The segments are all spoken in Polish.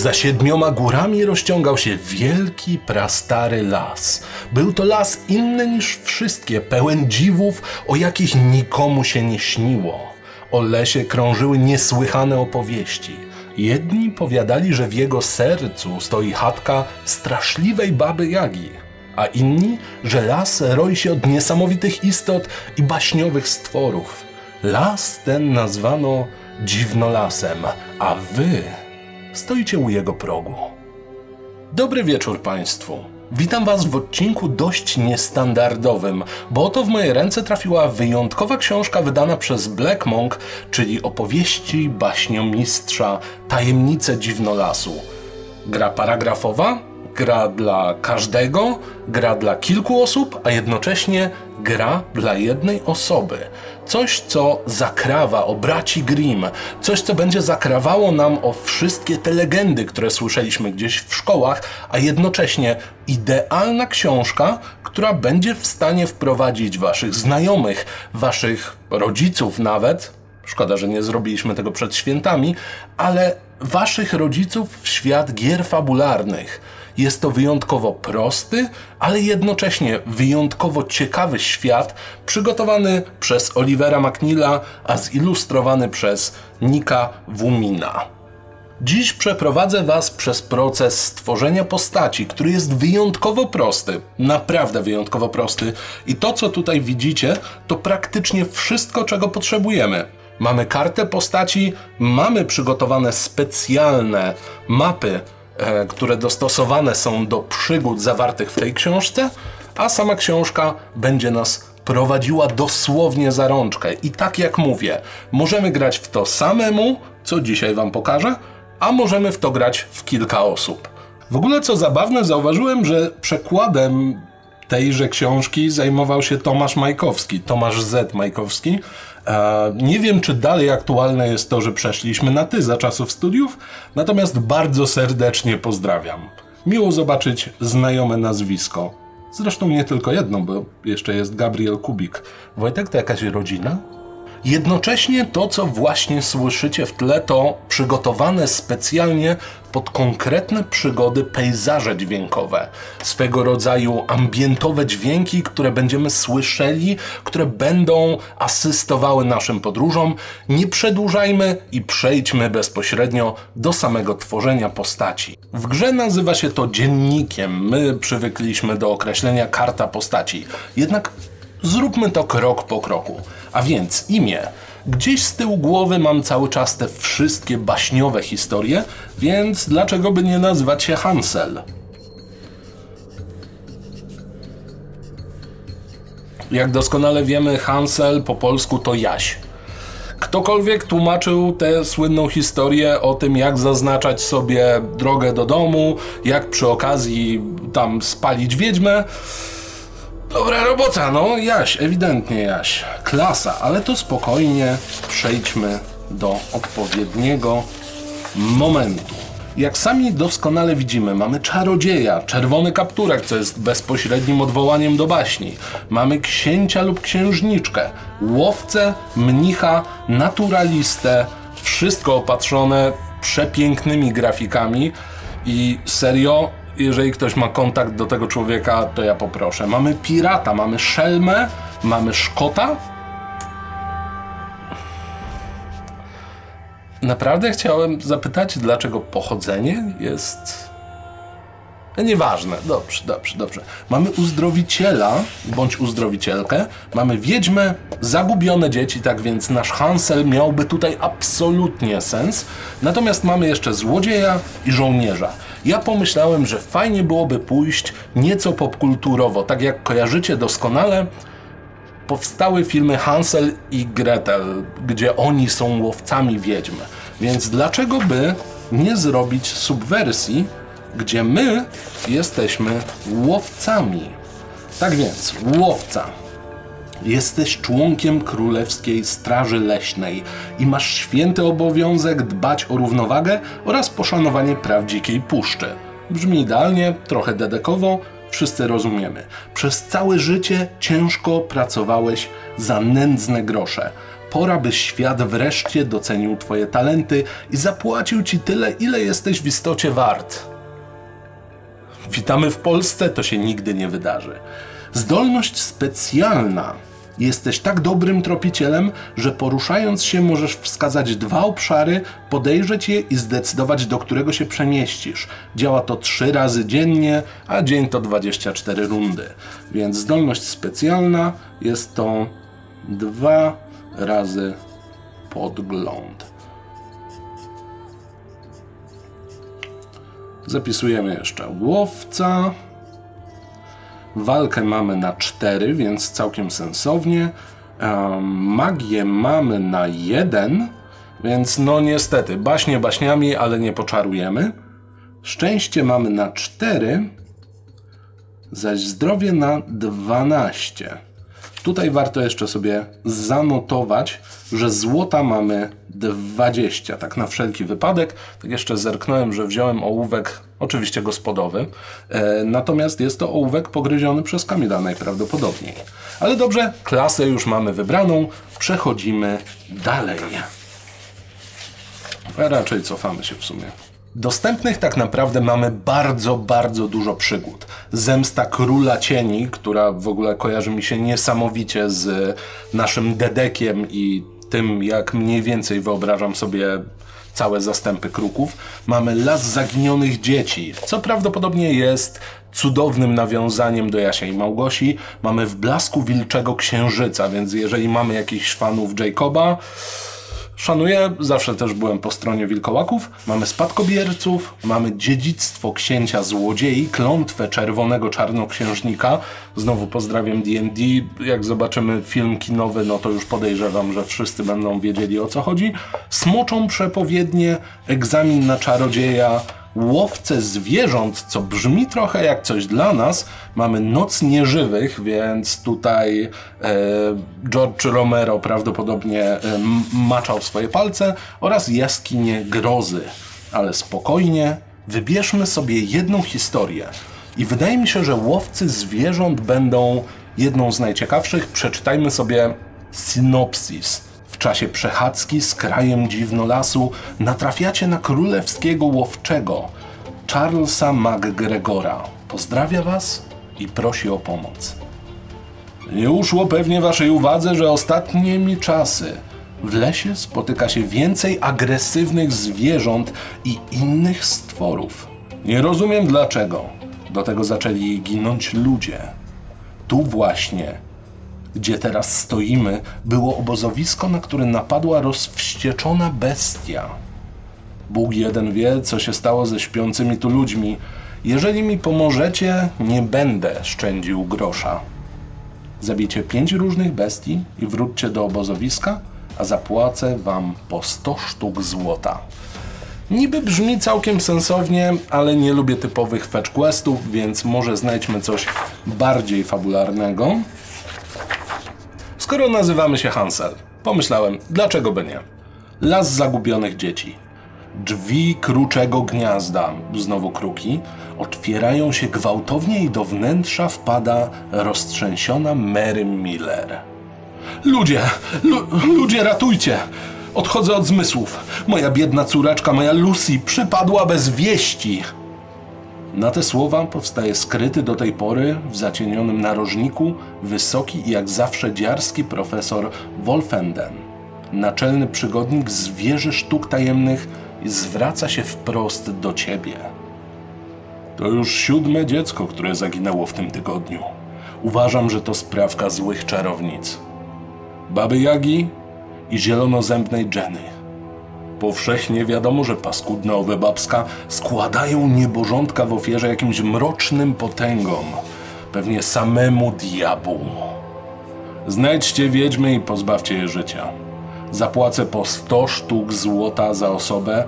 Za siedmioma górami rozciągał się wielki, prastary las. Był to las inny niż wszystkie, pełen dziwów, o jakich nikomu się nie śniło. O lesie krążyły niesłychane opowieści. Jedni powiadali, że w jego sercu stoi chatka straszliwej baby Jagi, a inni, że las roi się od niesamowitych istot i baśniowych stworów. Las ten nazwano dziwnolasem, a wy stoicie u jego progu. Dobry wieczór Państwu. Witam Was w odcinku dość niestandardowym, bo oto w moje ręce trafiła wyjątkowa książka wydana przez Black Monk, czyli opowieści baśniomistrza Tajemnice Dziwnolasu. Gra paragrafowa, gra dla każdego, gra dla kilku osób, a jednocześnie gra dla jednej osoby. Coś, co zakrawa o braci Grimm, coś, co będzie zakrawało nam o wszystkie te legendy, które słyszeliśmy gdzieś w szkołach, a jednocześnie idealna książka, która będzie w stanie wprowadzić waszych znajomych, waszych rodziców nawet. Szkoda, że nie zrobiliśmy tego przed świętami, ale waszych rodziców w świat gier fabularnych jest to wyjątkowo prosty, ale jednocześnie wyjątkowo ciekawy świat, przygotowany przez Olivera McNeila, a zilustrowany przez Nika Wumina. Dziś przeprowadzę Was przez proces stworzenia postaci, który jest wyjątkowo prosty, naprawdę wyjątkowo prosty. I to, co tutaj widzicie, to praktycznie wszystko, czego potrzebujemy. Mamy kartę postaci, mamy przygotowane specjalne mapy które dostosowane są do przygód zawartych w tej książce, a sama książka będzie nas prowadziła dosłownie za rączkę. I tak jak mówię, możemy grać w to samemu, co dzisiaj Wam pokażę, a możemy w to grać w kilka osób. W ogóle co zabawne, zauważyłem, że przekładem tejże książki zajmował się Tomasz Majkowski, Tomasz Z. Majkowski. Nie wiem, czy dalej aktualne jest to, że przeszliśmy na ty za czasów studiów, natomiast bardzo serdecznie pozdrawiam. Miło zobaczyć znajome nazwisko. Zresztą nie tylko jedno, bo jeszcze jest Gabriel Kubik. Wojtek, to jakaś rodzina? Jednocześnie to, co właśnie słyszycie w tle, to przygotowane specjalnie pod konkretne przygody pejzaże dźwiękowe. Swego rodzaju ambientowe dźwięki, które będziemy słyszeli, które będą asystowały naszym podróżom. Nie przedłużajmy i przejdźmy bezpośrednio do samego tworzenia postaci. W grze nazywa się to dziennikiem. My przywykliśmy do określenia karta postaci. Jednak Zróbmy to krok po kroku. A więc imię. Gdzieś z tyłu głowy mam cały czas te wszystkie baśniowe historie, więc dlaczego by nie nazywać się Hansel? Jak doskonale wiemy, Hansel po polsku to Jaś. Ktokolwiek tłumaczył tę słynną historię o tym, jak zaznaczać sobie drogę do domu, jak przy okazji tam spalić wiedźmę, Dobra robota, no Jaś, ewidentnie Jaś. Klasa, ale to spokojnie przejdźmy do odpowiedniego momentu. Jak sami doskonale widzimy, mamy czarodzieja, czerwony kapturek, co jest bezpośrednim odwołaniem do baśni. Mamy księcia lub księżniczkę, łowcę, mnicha, naturalistę, wszystko opatrzone przepięknymi grafikami i serio jeżeli ktoś ma kontakt do tego człowieka, to ja poproszę. Mamy pirata, mamy szelmę, mamy szkota. Naprawdę chciałem zapytać, dlaczego pochodzenie jest. Nieważne, dobrze, dobrze, dobrze. Mamy uzdrowiciela bądź uzdrowicielkę, mamy wiedźmę, zagubione dzieci, tak więc nasz Hansel miałby tutaj absolutnie sens. Natomiast mamy jeszcze złodzieja i żołnierza ja pomyślałem, że fajnie byłoby pójść nieco popkulturowo. Tak jak kojarzycie doskonale, powstały filmy Hansel i Gretel, gdzie oni są łowcami wiedźm. Więc dlaczego by nie zrobić subwersji, gdzie my jesteśmy łowcami? Tak więc, łowca Jesteś członkiem Królewskiej Straży Leśnej i masz święty obowiązek dbać o równowagę oraz poszanowanie praw dzikiej puszczy. Brzmi idealnie, trochę dedekowo, wszyscy rozumiemy. Przez całe życie ciężko pracowałeś za nędzne grosze. Pora, by świat wreszcie docenił Twoje talenty i zapłacił Ci tyle, ile jesteś w istocie wart. Witamy w Polsce, to się nigdy nie wydarzy. Zdolność specjalna. Jesteś tak dobrym tropicielem, że poruszając się możesz wskazać dwa obszary, podejrzeć je i zdecydować, do którego się przemieścisz. Działa to trzy razy dziennie, a dzień to 24 rundy. Więc zdolność specjalna jest to dwa razy podgląd. Zapisujemy jeszcze łowca. Walkę mamy na 4, więc całkiem sensownie. Magię mamy na 1, więc no niestety, baśnie baśniami, ale nie poczarujemy. Szczęście mamy na 4, zaś zdrowie na 12. Tutaj warto jeszcze sobie zanotować, że złota mamy 20, tak na wszelki wypadek. Tak jeszcze zerknąłem, że wziąłem ołówek, oczywiście gospodowy, e, natomiast jest to ołówek pogryziony przez Kamila najprawdopodobniej. Ale dobrze, klasę już mamy wybraną, przechodzimy dalej. A raczej cofamy się w sumie. Dostępnych tak naprawdę mamy bardzo, bardzo dużo przygód. Zemsta Króla Cieni, która w ogóle kojarzy mi się niesamowicie z naszym Dedekiem i tym, jak mniej więcej wyobrażam sobie całe zastępy kruków. Mamy Las Zaginionych Dzieci, co prawdopodobnie jest cudownym nawiązaniem do Jasia i Małgosi. Mamy W Blasku Wilczego Księżyca, więc jeżeli mamy jakichś fanów Jacoba, Szanuję, zawsze też byłem po stronie wilkołaków. Mamy spadkobierców, mamy dziedzictwo księcia złodziei, klątwę czerwonego czarnoksiężnika. Znowu pozdrawiam D&D. Jak zobaczymy film kinowy, no to już podejrzewam, że wszyscy będą wiedzieli o co chodzi. Smoczą przepowiednie, egzamin na czarodzieja, łowcę zwierząt, co brzmi trochę jak coś dla nas. Mamy Noc Nieżywych, więc tutaj e, George Romero prawdopodobnie e, maczał swoje palce oraz Jaskinie Grozy. Ale spokojnie, wybierzmy sobie jedną historię. I wydaje mi się, że łowcy zwierząt będą jedną z najciekawszych. Przeczytajmy sobie synopsis czasie przechadzki z krajem dziwnolasu natrafiacie na królewskiego łowczego, Charlesa McGregora. Pozdrawia was i prosi o pomoc. Nie uszło pewnie waszej uwadze, że ostatnimi czasy w lesie spotyka się więcej agresywnych zwierząt i innych stworów. Nie rozumiem dlaczego. Do tego zaczęli ginąć ludzie. Tu właśnie gdzie teraz stoimy, było obozowisko, na które napadła rozwścieczona bestia. Bóg jeden wie, co się stało ze śpiącymi tu ludźmi. Jeżeli mi pomożecie, nie będę szczędził grosza. Zabijcie pięć różnych bestii i wróćcie do obozowiska, a zapłacę wam po 100 sztuk złota. Niby brzmi całkiem sensownie, ale nie lubię typowych fetch questów, więc może znajdźmy coś bardziej fabularnego. Skoro nazywamy się Hansel, pomyślałem, dlaczego by nie? Las zagubionych dzieci. Drzwi kruczego gniazda, znowu kruki, otwierają się gwałtownie i do wnętrza wpada roztrzęsiona Mary Miller. Ludzie, lu ludzie ratujcie! Odchodzę od zmysłów. Moja biedna córeczka, moja Lucy, przypadła bez wieści. Na te słowa powstaje skryty do tej pory w zacienionym narożniku wysoki i jak zawsze dziarski profesor Wolfenden. Naczelny przygodnik z wieży sztuk tajemnych zwraca się wprost do ciebie. To już siódme dziecko, które zaginęło w tym tygodniu. Uważam, że to sprawka złych czarownic. Baby Jagi i zielonozębnej Jenny. Powszechnie wiadomo, że paskudna babska składają nieborządka w ofierze jakimś mrocznym potęgom, pewnie samemu diabłu. Znajdźcie wiedźmy i pozbawcie je życia. Zapłacę po 100 sztuk złota za osobę,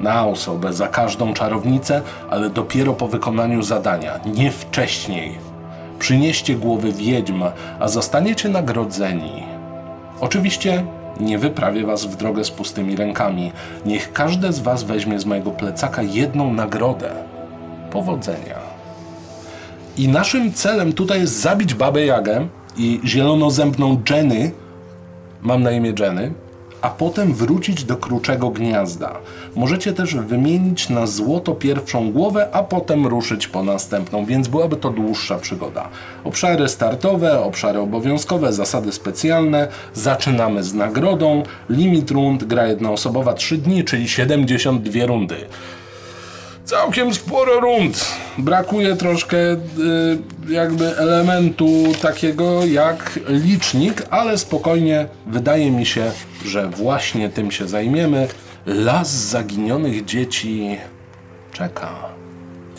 na osobę, za każdą czarownicę, ale dopiero po wykonaniu zadania, nie wcześniej. Przynieście głowy wiedźm, a zostaniecie nagrodzeni. Oczywiście nie wyprawię was w drogę z pustymi rękami. Niech każde z was weźmie z mojego plecaka jedną nagrodę. Powodzenia. I naszym celem tutaj jest zabić Babę Jagę i zielonozębną Jenny, mam na imię Jenny, a potem wrócić do kruczego gniazda. Możecie też wymienić na złoto pierwszą głowę, a potem ruszyć po następną, więc byłaby to dłuższa przygoda. Obszary startowe, obszary obowiązkowe, zasady specjalne. Zaczynamy z nagrodą. Limit rund, gra jednoosobowa 3 dni, czyli 72 rundy. Całkiem sporo rund. Brakuje troszkę y, jakby elementu takiego jak licznik, ale spokojnie wydaje mi się, że właśnie tym się zajmiemy. Las zaginionych dzieci czeka.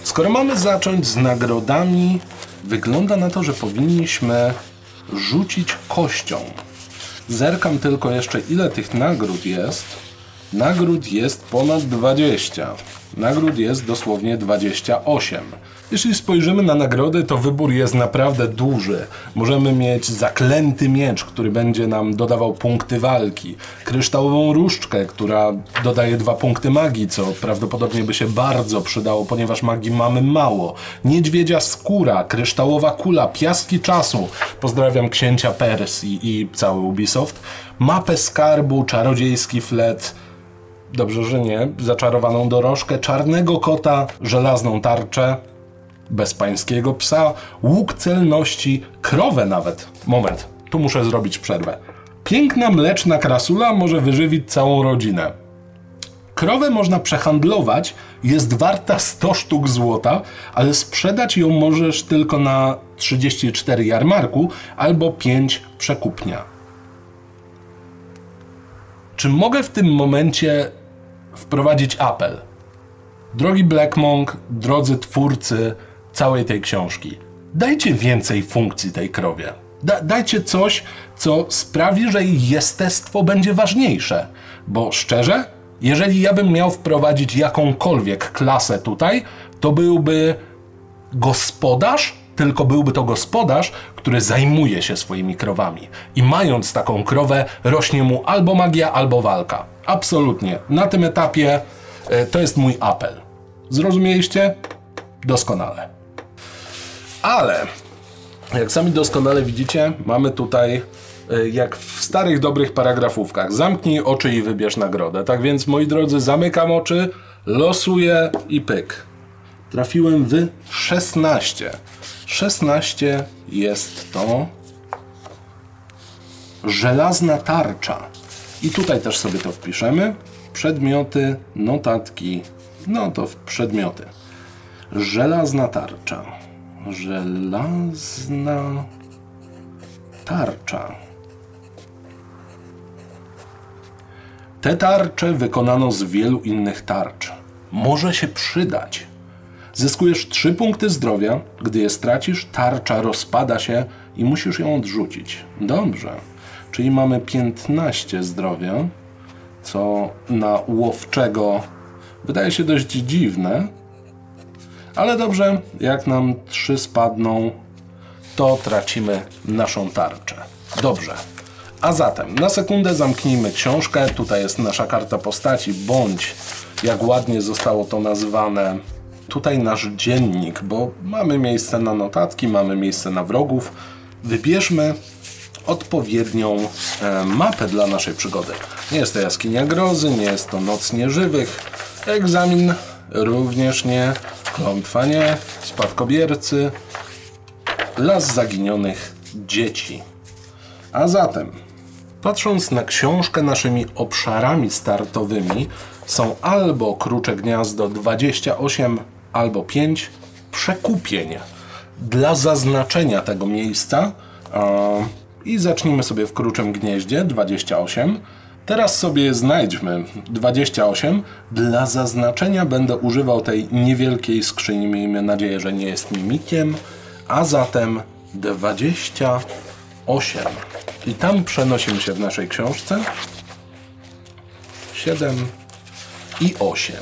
Skoro mamy zacząć z nagrodami, wygląda na to, że powinniśmy rzucić kością. Zerkam tylko jeszcze ile tych nagród jest. Nagród jest ponad 20. Nagród jest dosłownie 28. Jeśli spojrzymy na nagrody, to wybór jest naprawdę duży. Możemy mieć zaklęty miecz, który będzie nam dodawał punkty walki, kryształową różdżkę, która dodaje dwa punkty magii, co prawdopodobnie by się bardzo przydało, ponieważ magii mamy mało. Niedźwiedzia skóra, kryształowa kula, piaski czasu. Pozdrawiam księcia Persji i cały Ubisoft. Mapę skarbu, czarodziejski flet dobrze, że nie, zaczarowaną dorożkę, czarnego kota, żelazną tarczę, bezpańskiego psa, łuk celności, krowę nawet. Moment, tu muszę zrobić przerwę. Piękna mleczna krasula może wyżywić całą rodzinę. Krowę można przehandlować, jest warta 100 sztuk złota, ale sprzedać ją możesz tylko na 34 jarmarku albo 5 przekupnia. Czy mogę w tym momencie wprowadzić apel? Drogi Black Monk, drodzy twórcy całej tej książki, dajcie więcej funkcji tej krowie. Da, dajcie coś, co sprawi, że jej jestestwo będzie ważniejsze. Bo szczerze, jeżeli ja bym miał wprowadzić jakąkolwiek klasę tutaj, to byłby gospodarz, tylko byłby to gospodarz, który zajmuje się swoimi krowami. I mając taką krowę, rośnie mu albo magia, albo walka. Absolutnie. Na tym etapie e, to jest mój apel. Zrozumieliście? Doskonale. Ale, jak sami doskonale widzicie, mamy tutaj e, jak w starych dobrych paragrafówkach. Zamknij oczy i wybierz nagrodę. Tak więc, moi drodzy, zamykam oczy, losuję i pyk. Trafiłem w 16. 16 jest to żelazna tarcza. I tutaj też sobie to wpiszemy. Przedmioty, notatki, no to w przedmioty. Żelazna tarcza. Żelazna tarcza. Te tarcze wykonano z wielu innych tarcz. Może się przydać. Zyskujesz 3 punkty zdrowia. Gdy je stracisz, tarcza rozpada się i musisz ją odrzucić. Dobrze. Czyli mamy 15 zdrowia, co na łowczego wydaje się dość dziwne. Ale dobrze, jak nam 3 spadną, to tracimy naszą tarczę. Dobrze. A zatem, na sekundę zamknijmy książkę. Tutaj jest nasza karta postaci, bądź jak ładnie zostało to nazwane, tutaj nasz dziennik, bo mamy miejsce na notatki, mamy miejsce na wrogów. Wybierzmy odpowiednią e, mapę dla naszej przygody. Nie jest to jaskinia grozy, nie jest to noc nieżywych, egzamin również nie, klątwa nie, spadkobiercy, las zaginionych dzieci. A zatem, patrząc na książkę naszymi obszarami startowymi, są albo Krucze Gniazdo 28 albo 5 przekupień dla zaznaczenia tego miejsca. I zacznijmy sobie w Kruczym Gnieździe 28. Teraz sobie znajdźmy 28. Dla zaznaczenia będę używał tej niewielkiej skrzyni. Miejmy nadzieję, że nie jest mimikiem. A zatem 28. I tam przenosimy się w naszej książce. 7 i 8.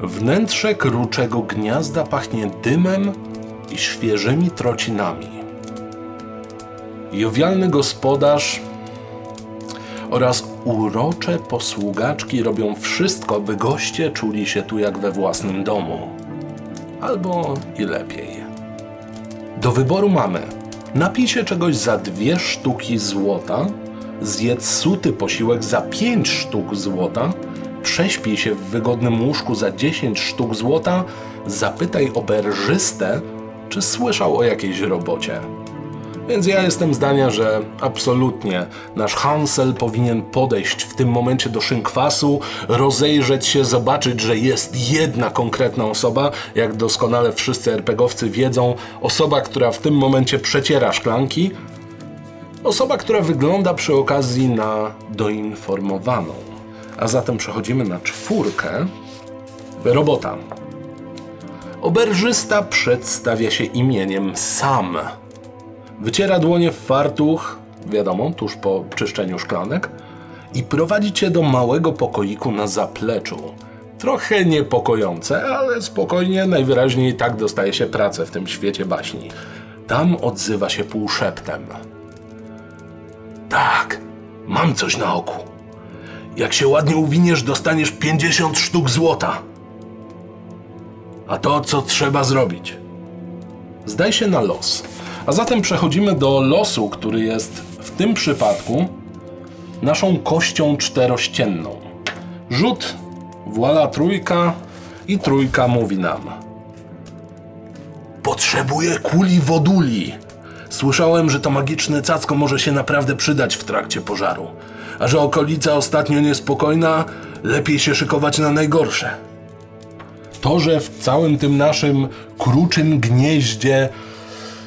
Wnętrze kruczego gniazda pachnie dymem i świeżymi trocinami. Jowialny gospodarz oraz urocze posługaczki robią wszystko, by goście czuli się tu jak we własnym domu. Albo i lepiej. Do wyboru mamy Napij się czegoś za dwie sztuki złota, zjedz suty posiłek za pięć sztuk złota, prześpij się w wygodnym łóżku za 10 sztuk złota, zapytaj oberżystę, czy słyszał o jakiejś robocie. Więc ja jestem zdania, że absolutnie nasz Hansel powinien podejść w tym momencie do szynkwasu, rozejrzeć się, zobaczyć, że jest jedna konkretna osoba, jak doskonale wszyscy RPGowcy wiedzą, osoba, która w tym momencie przeciera szklanki, osoba, która wygląda przy okazji na doinformowaną. A zatem przechodzimy na czwórkę. Robota. Oberżysta przedstawia się imieniem Sam. Wyciera dłonie w fartuch, wiadomo, tuż po czyszczeniu szklanek, i prowadzi cię do małego pokoiku na zapleczu. Trochę niepokojące, ale spokojnie, najwyraźniej tak dostaje się pracę w tym świecie baśni. Tam odzywa się półszeptem. Tak, mam coś na oku. Jak się ładnie uwiniesz, dostaniesz 50 sztuk złota. A to, co trzeba zrobić? Zdaj się na los. A zatem przechodzimy do losu, który jest w tym przypadku naszą kością czterościenną. Rzut, włala trójka i trójka mówi nam. Potrzebuję kuli woduli. Słyszałem, że to magiczne cacko może się naprawdę przydać w trakcie pożaru. A że okolica ostatnio niespokojna, lepiej się szykować na najgorsze. To, że w całym tym naszym kruczym gnieździe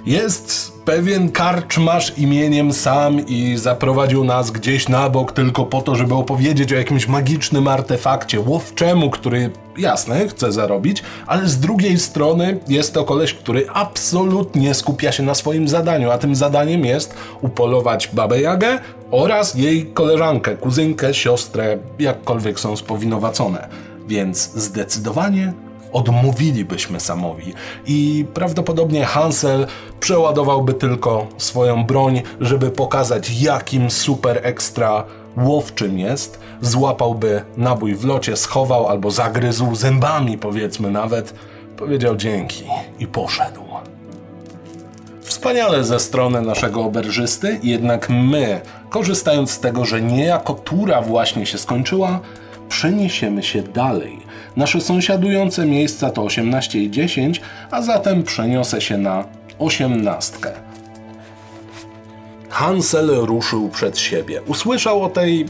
jest pewien karczmasz imieniem sam i zaprowadził nas gdzieś na bok tylko po to, żeby opowiedzieć o jakimś magicznym artefakcie łowczemu, który jasne, chce zarobić, ale z drugiej strony jest to koleś, który absolutnie skupia się na swoim zadaniu, a tym zadaniem jest upolować Babę Jagę oraz jej koleżankę, kuzynkę, siostrę, jakkolwiek są spowinowacone. Więc zdecydowanie odmówilibyśmy Samowi i prawdopodobnie Hansel przeładowałby tylko swoją broń, żeby pokazać jakim super ekstra łowczym jest, złapałby nabój w locie, schował albo zagryzł zębami powiedzmy nawet, powiedział dzięki i poszedł. Wspaniale ze strony naszego oberżysty, jednak my, korzystając z tego, że niejako tura właśnie się skończyła, przeniesiemy się dalej. Nasze sąsiadujące miejsca to 18 i 10, a zatem przeniosę się na 18. Hansel ruszył przed siebie. Usłyszał o tej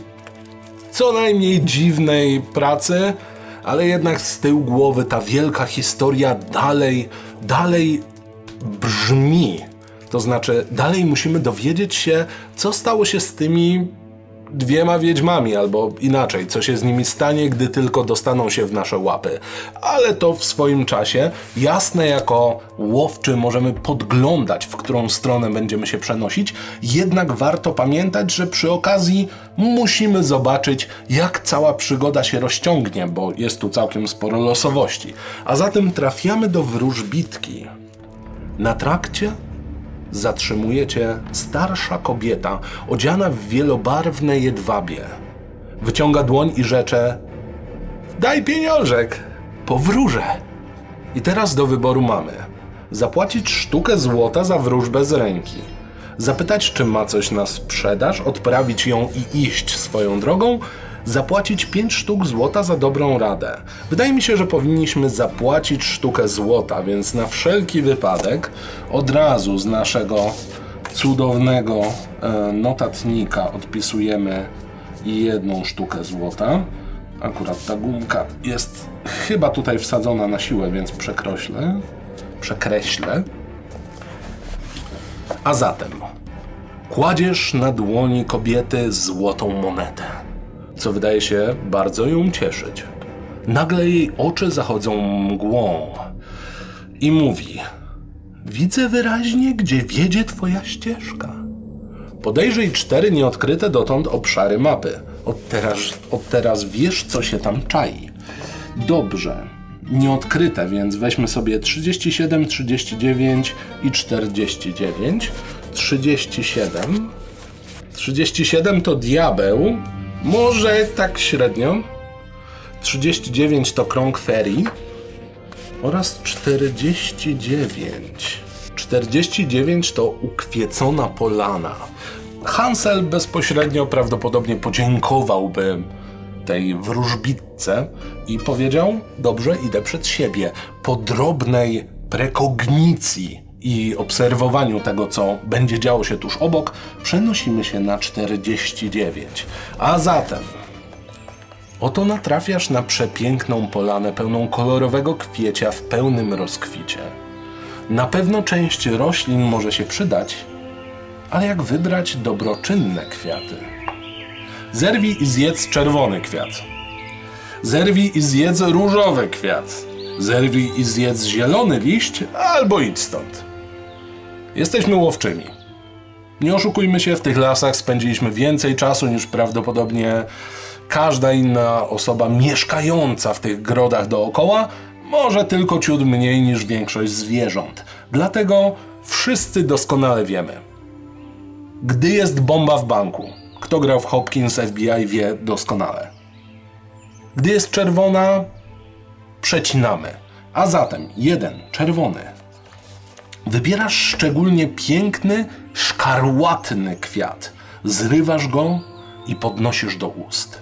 co najmniej dziwnej pracy, ale jednak z tyłu głowy ta wielka historia dalej, dalej brzmi. To znaczy, dalej musimy dowiedzieć się, co stało się z tymi dwiema wiedźmami, albo inaczej, co się z nimi stanie, gdy tylko dostaną się w nasze łapy. Ale to w swoim czasie, jasne jako łowczy możemy podglądać, w którą stronę będziemy się przenosić, jednak warto pamiętać, że przy okazji musimy zobaczyć, jak cała przygoda się rozciągnie, bo jest tu całkiem sporo losowości. A zatem trafiamy do wróżbitki. Na trakcie zatrzymuje cię starsza kobieta, odziana w wielobarwne jedwabie. Wyciąga dłoń i rzecze: Daj pieniążek, powróżę. I teraz do wyboru mamy: zapłacić sztukę złota za wróżbę z ręki, zapytać, czy ma coś na sprzedaż, odprawić ją i iść swoją drogą, zapłacić 5 sztuk złota za dobrą radę. Wydaje mi się, że powinniśmy zapłacić sztukę złota, więc na wszelki wypadek od razu z naszego cudownego e, notatnika odpisujemy jedną sztukę złota. Akurat ta gumka jest chyba tutaj wsadzona na siłę, więc przekreślę. Przekreślę. A zatem kładziesz na dłoni kobiety złotą monetę co wydaje się bardzo ją cieszyć. Nagle jej oczy zachodzą mgłą i mówi: Widzę wyraźnie, gdzie wiedzie twoja ścieżka. Podejrzyj cztery nieodkryte dotąd obszary mapy. Od teraz, od teraz wiesz, co się tam czai. Dobrze. Nieodkryte, więc weźmy sobie 37, 39 i 49. 37. 37 to diabeł, może tak średnio. 39 to krąg ferii oraz 49 49 to ukwiecona polana. Hansel bezpośrednio prawdopodobnie podziękowałby tej wróżbitce i powiedział: Dobrze, idę przed siebie. Po drobnej prekognicji i obserwowaniu tego, co będzie działo się tuż obok, przenosimy się na 49. A zatem. Oto natrafiasz na przepiękną polanę pełną kolorowego kwiecia w pełnym rozkwicie. Na pewno część roślin może się przydać, ale jak wybrać dobroczynne kwiaty? Zerwij i zjedz czerwony kwiat. Zerwij i zjedz różowy kwiat. Zerwij i zjedz zielony liść, albo idź stąd. Jesteśmy łowczymi. Nie oszukujmy się, w tych lasach spędziliśmy więcej czasu niż prawdopodobnie każda inna osoba mieszkająca w tych grodach dookoła, może tylko ciut mniej niż większość zwierząt. Dlatego wszyscy doskonale wiemy. Gdy jest bomba w banku, kto grał w Hopkins FBI wie doskonale. Gdy jest czerwona, przecinamy. A zatem jeden czerwony. Wybierasz szczególnie piękny, szkarłatny kwiat. Zrywasz go i podnosisz do ust.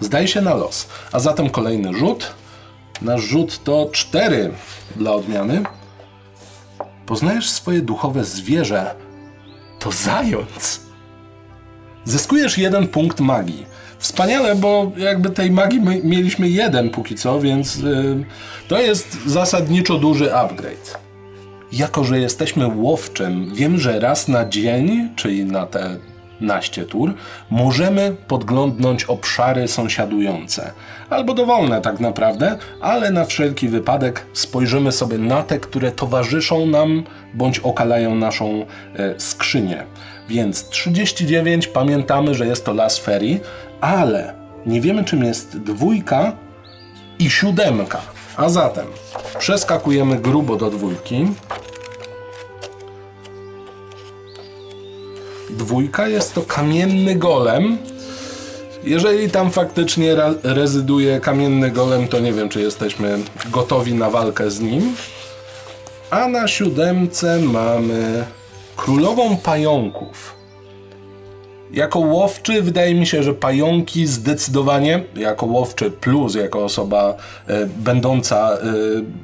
Zdaj się na los. A zatem kolejny rzut. Nasz rzut to cztery dla odmiany. Poznajesz swoje duchowe zwierzę. To zając. Zyskujesz jeden punkt magii. Wspaniale, bo jakby tej magii my mieliśmy jeden póki co, więc yy, to jest zasadniczo duży upgrade. Jako, że jesteśmy łowczym, wiem, że raz na dzień, czyli na te naście tur, możemy podglądnąć obszary sąsiadujące. Albo dowolne tak naprawdę, ale na wszelki wypadek spojrzymy sobie na te, które towarzyszą nam bądź okalają naszą e, skrzynię. Więc 39 pamiętamy, że jest to las ferii, ale nie wiemy czym jest dwójka i siódemka. A zatem przeskakujemy grubo do dwójki. Dwójka jest to kamienny golem. Jeżeli tam faktycznie rezyduje kamienny golem, to nie wiem, czy jesteśmy gotowi na walkę z nim. A na siódemce mamy królową pająków. Jako łowczy wydaje mi się, że pająki zdecydowanie, jako łowczy plus, jako osoba e, będąca e,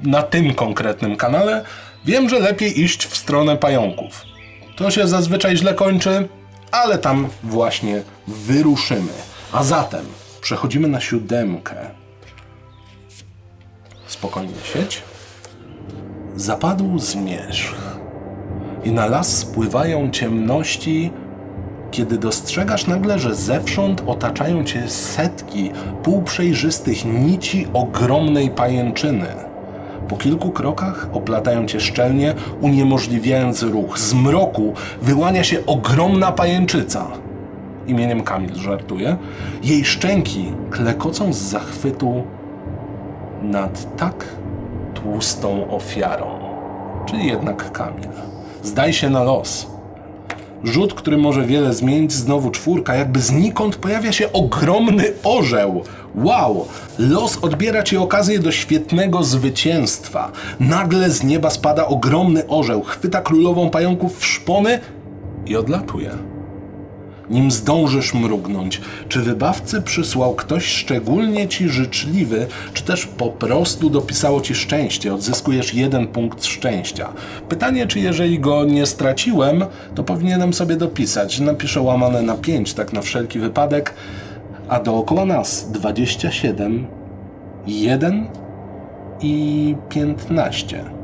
na tym konkretnym kanale, wiem, że lepiej iść w stronę pająków. To się zazwyczaj źle kończy, ale tam właśnie wyruszymy. A zatem przechodzimy na siódemkę. Spokojnie sieć. Zapadł zmierzch i na las spływają ciemności, kiedy dostrzegasz nagle, że zewsząd otaczają cię setki półprzejrzystych nici ogromnej pajęczyny. Po kilku krokach oplatają cię szczelnie, uniemożliwiając ruch. Z mroku wyłania się ogromna pajęczyca. Imieniem Kamil żartuje. Jej szczęki klekocą z zachwytu nad tak tłustą ofiarą. Czyli jednak Kamil. Zdaj się na los. Rzut, który może wiele zmienić, znowu czwórka, jakby znikąd pojawia się ogromny orzeł. Wow! Los odbiera ci okazję do świetnego zwycięstwa. Nagle z nieba spada ogromny orzeł, chwyta królową pająków w szpony i odlatuje nim zdążysz mrugnąć. Czy wybawcy przysłał ktoś szczególnie ci życzliwy, czy też po prostu dopisało ci szczęście, odzyskujesz jeden punkt szczęścia. Pytanie, czy jeżeli go nie straciłem, to powinienem sobie dopisać. Napiszę łamane na 5, tak na wszelki wypadek, a dookoła nas 27, 1 i 15.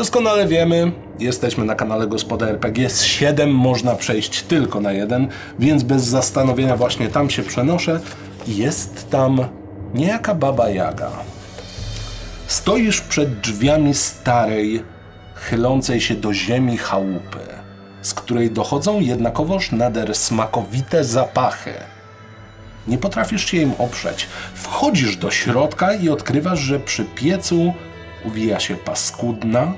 Doskonale wiemy, jesteśmy na kanale Gospoda RPG, z 7 można przejść tylko na jeden, więc bez zastanowienia właśnie tam się przenoszę. Jest tam niejaka Baba Jaga. Stoisz przed drzwiami starej, chylącej się do ziemi chałupy, z której dochodzą jednakowoż nader smakowite zapachy. Nie potrafisz się im oprzeć. Wchodzisz do środka i odkrywasz, że przy piecu uwija się paskudna,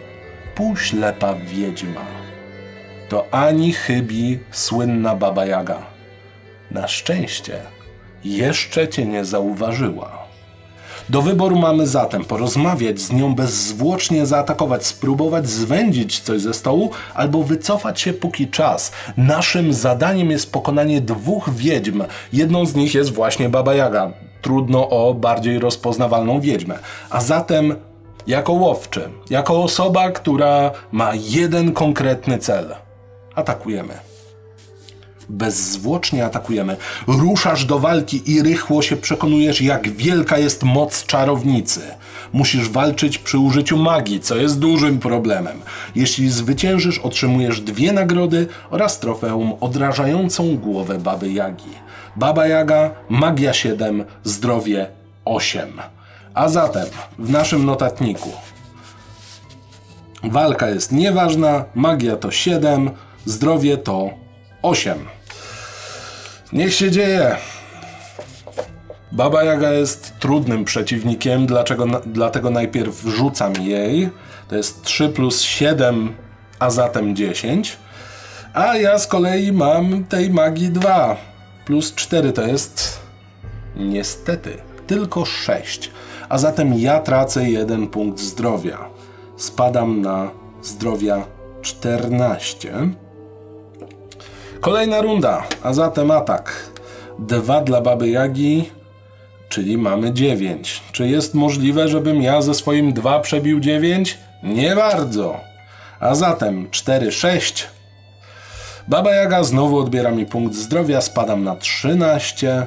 półślepa wiedźma. To ani chybi słynna Baba Jaga. Na szczęście jeszcze cię nie zauważyła. Do wyboru mamy zatem porozmawiać z nią bezzwłocznie, zaatakować, spróbować zwędzić coś ze stołu, albo wycofać się póki czas. Naszym zadaniem jest pokonanie dwóch wiedźm. Jedną z nich jest właśnie Baba Jaga. Trudno o bardziej rozpoznawalną wiedźmę. A zatem jako łowczy, jako osoba, która ma jeden konkretny cel. Atakujemy. Bezzwłocznie atakujemy. Ruszasz do walki i rychło się przekonujesz, jak wielka jest moc czarownicy. Musisz walczyć przy użyciu magii, co jest dużym problemem. Jeśli zwyciężysz, otrzymujesz dwie nagrody oraz trofeum odrażającą głowę Baby Jagi. Baba Jaga, magia 7, zdrowie 8. A zatem w naszym notatniku walka jest nieważna, magia to 7, zdrowie to 8. Niech się dzieje. Baba Jaga jest trudnym przeciwnikiem, dlaczego, dlatego najpierw rzucam jej. To jest 3 plus 7, a zatem 10. A ja z kolei mam tej magii 2. Plus 4 to jest niestety tylko 6. A zatem ja tracę jeden punkt zdrowia. Spadam na zdrowia 14. Kolejna runda, a zatem atak. Dwa dla Baby Jagi, czyli mamy 9. Czy jest możliwe, żebym ja ze swoim 2 przebił 9? Nie bardzo. A zatem 4, 6. Baba Jaga znowu odbiera mi punkt zdrowia, spadam na 13.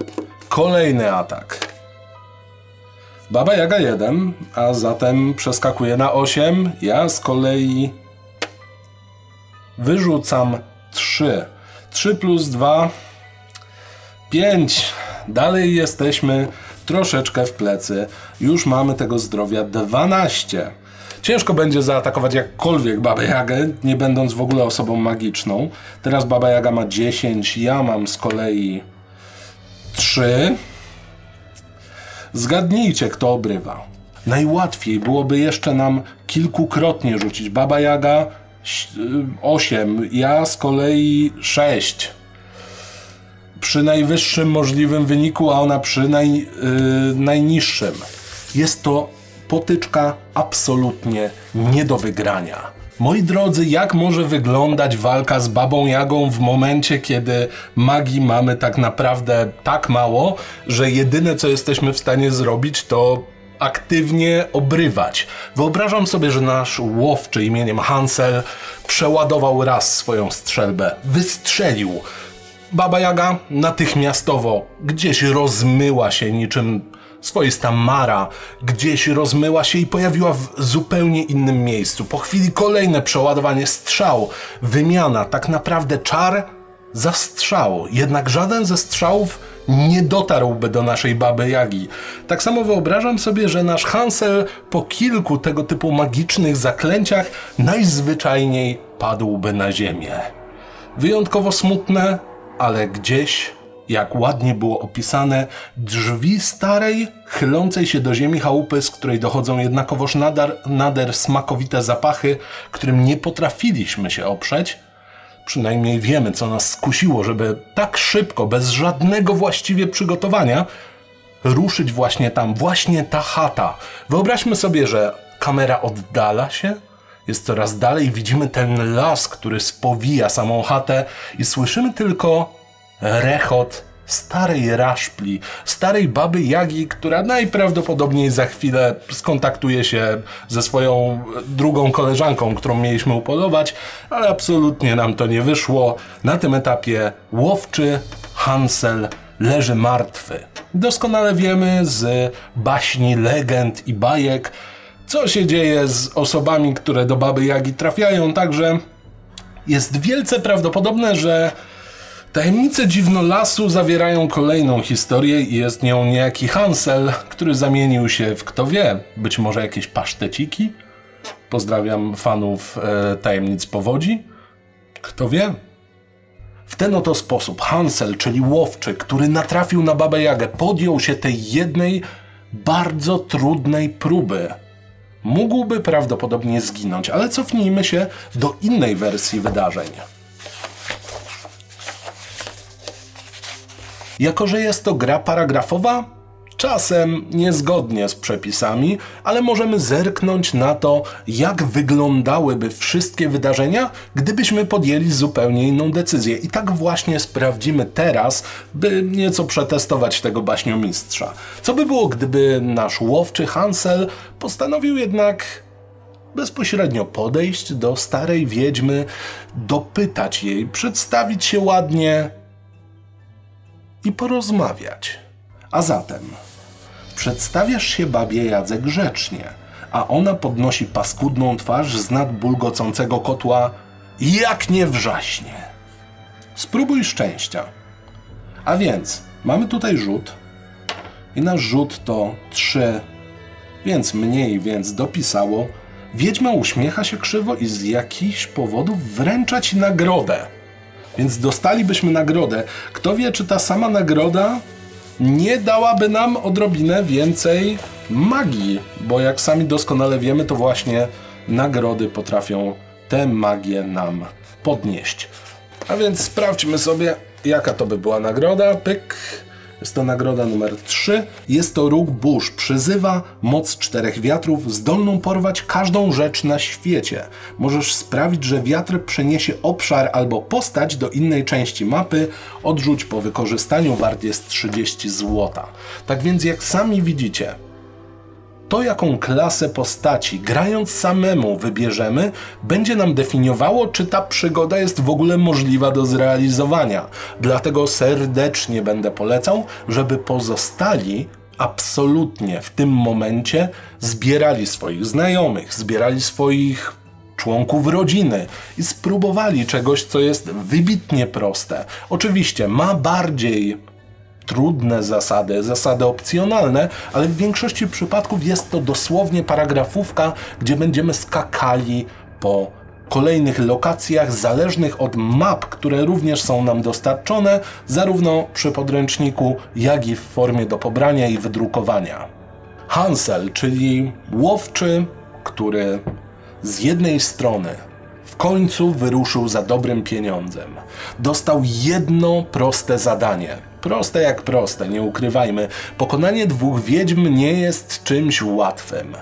Kolejny atak. Baba Jaga 1, a zatem przeskakuje na 8. Ja z kolei wyrzucam 3. 3 plus 2 5. Dalej jesteśmy troszeczkę w plecy. Już mamy tego zdrowia 12. Ciężko będzie zaatakować jakkolwiek Babę Jagę, nie będąc w ogóle osobą magiczną. Teraz Baba Jaga ma 10, ja mam z kolei 3. Zgadnijcie, kto obrywa. Najłatwiej byłoby jeszcze nam kilkukrotnie rzucić. Baba Jaga 8, ja z kolei 6. Przy najwyższym możliwym wyniku, a ona przy naj, yy, najniższym. Jest to potyczka absolutnie nie do wygrania. Moi drodzy, jak może wyglądać walka z Babą Jagą w momencie, kiedy magii mamy tak naprawdę tak mało, że jedyne co jesteśmy w stanie zrobić to aktywnie obrywać. Wyobrażam sobie, że nasz łowczy imieniem Hansel przeładował raz swoją strzelbę, wystrzelił. Baba Jaga natychmiastowo gdzieś rozmyła się niczym swoista Mara, gdzieś rozmyła się i pojawiła w zupełnie innym miejscu. Po chwili kolejne przeładowanie strzał, wymiana, tak naprawdę czar za strzał. Jednak żaden ze strzałów nie dotarłby do naszej baby Jagi. Tak samo wyobrażam sobie, że nasz Hansel po kilku tego typu magicznych zaklęciach najzwyczajniej padłby na ziemię. Wyjątkowo smutne, ale gdzieś, jak ładnie było opisane, drzwi starej, chylącej się do ziemi chałupy, z której dochodzą jednakowoż nader, nader smakowite zapachy, którym nie potrafiliśmy się oprzeć, przynajmniej wiemy, co nas skusiło, żeby tak szybko, bez żadnego właściwie przygotowania, ruszyć właśnie tam, właśnie ta chata. Wyobraźmy sobie, że kamera oddala się, jest coraz dalej, widzimy ten las, który spowija samą chatę i słyszymy tylko rechot starej raszpli, starej baby Jagi, która najprawdopodobniej za chwilę skontaktuje się ze swoją drugą koleżanką, którą mieliśmy upolować, ale absolutnie nam to nie wyszło. Na tym etapie łowczy Hansel leży martwy. Doskonale wiemy z baśni, legend i bajek, co się dzieje z osobami, które do baby Jagi trafiają, także jest wielce prawdopodobne, że Tajemnice Dziwnolasu zawierają kolejną historię i jest nią niejaki Hansel, który zamienił się w kto wie, być może jakieś paszteciki? Pozdrawiam fanów e, Tajemnic Powodzi. Kto wie? W ten oto sposób Hansel, czyli łowczy, który natrafił na Babę Jagę, podjął się tej jednej bardzo trudnej próby. Mógłby prawdopodobnie zginąć, ale cofnijmy się do innej wersji wydarzeń. Jako, że jest to gra paragrafowa, czasem niezgodnie z przepisami, ale możemy zerknąć na to, jak wyglądałyby wszystkie wydarzenia, gdybyśmy podjęli zupełnie inną decyzję. I tak właśnie sprawdzimy teraz, by nieco przetestować tego baśniomistrza. Co by było, gdyby nasz łowczy Hansel postanowił jednak bezpośrednio podejść do starej wiedźmy, dopytać jej, przedstawić się ładnie i porozmawiać. A zatem przedstawiasz się babie Jadze grzecznie, a ona podnosi paskudną twarz z nad bulgocącego kotła jak nie wrzaśnie. Spróbuj szczęścia. A więc mamy tutaj rzut i nasz rzut to 3, więc mniej, więc dopisało. Wiedźma uśmiecha się krzywo i z jakichś powodów wręcza ci nagrodę. Więc dostalibyśmy nagrodę. Kto wie, czy ta sama nagroda nie dałaby nam odrobinę więcej magii, bo jak sami doskonale wiemy, to właśnie nagrody potrafią tę magię nam podnieść. A więc sprawdźmy sobie, jaka to by była nagroda. Pyk. Jest to nagroda numer 3. Jest to róg burz. Przyzywa moc czterech wiatrów, zdolną porwać każdą rzecz na świecie. Możesz sprawić, że wiatr przeniesie obszar albo postać do innej części mapy. Odrzuć po wykorzystaniu, wart jest 30 złota. Tak więc jak sami widzicie, to, jaką klasę postaci grając samemu wybierzemy, będzie nam definiowało, czy ta przygoda jest w ogóle możliwa do zrealizowania. Dlatego serdecznie będę polecał, żeby pozostali absolutnie w tym momencie zbierali swoich znajomych, zbierali swoich członków rodziny i spróbowali czegoś, co jest wybitnie proste. Oczywiście ma bardziej trudne zasady, zasady opcjonalne, ale w większości przypadków jest to dosłownie paragrafówka, gdzie będziemy skakali po kolejnych lokacjach zależnych od map, które również są nam dostarczone, zarówno przy podręczniku, jak i w formie do pobrania i wydrukowania. Hansel, czyli łowczy, który z jednej strony w końcu wyruszył za dobrym pieniądzem. Dostał jedno proste zadanie. Proste jak proste, nie ukrywajmy. Pokonanie dwóch wiedźm nie jest czymś łatwym.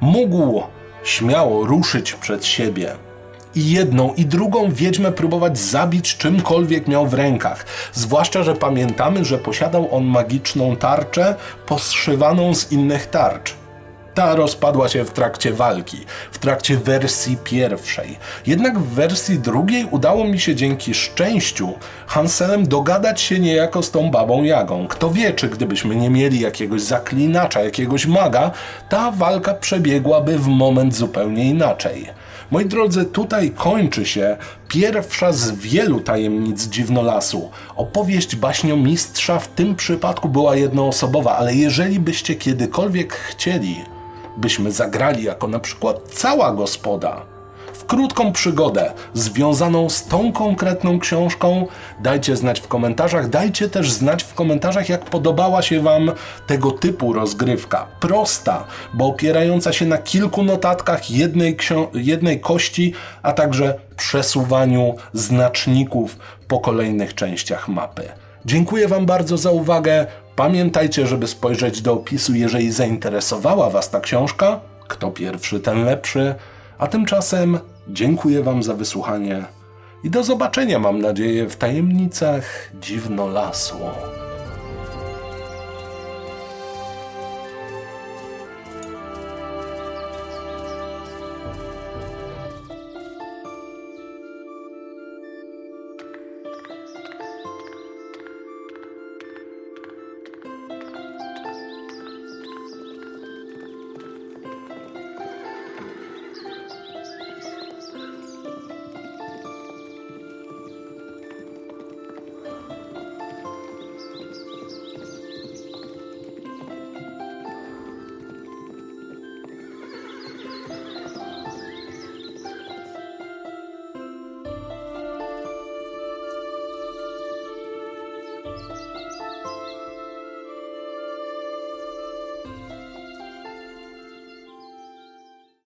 Mógł śmiało ruszyć przed siebie, i jedną i drugą wiedźmę próbować zabić czymkolwiek miał w rękach. Zwłaszcza, że pamiętamy, że posiadał on magiczną tarczę poszywaną z innych tarcz. Ta rozpadła się w trakcie walki, w trakcie wersji pierwszej. Jednak w wersji drugiej udało mi się dzięki szczęściu Hanselem dogadać się niejako z tą babą Jagą. Kto wie, czy gdybyśmy nie mieli jakiegoś zaklinacza, jakiegoś maga, ta walka przebiegłaby w moment zupełnie inaczej. Moi drodzy, tutaj kończy się pierwsza z wielu tajemnic Dziwnolasu. Opowieść baśniomistrza w tym przypadku była jednoosobowa, ale jeżeli byście kiedykolwiek chcieli, byśmy zagrali jako na przykład cała gospoda w krótką przygodę związaną z tą konkretną książką. Dajcie znać w komentarzach, dajcie też znać w komentarzach, jak podobała się Wam tego typu rozgrywka. Prosta, bo opierająca się na kilku notatkach jednej, jednej kości, a także przesuwaniu znaczników po kolejnych częściach mapy. Dziękuję Wam bardzo za uwagę. Pamiętajcie, żeby spojrzeć do opisu, jeżeli zainteresowała Was ta książka. Kto pierwszy, ten lepszy. A tymczasem dziękuję Wam za wysłuchanie i do zobaczenia, mam nadzieję, w tajemnicach dziwno lasu.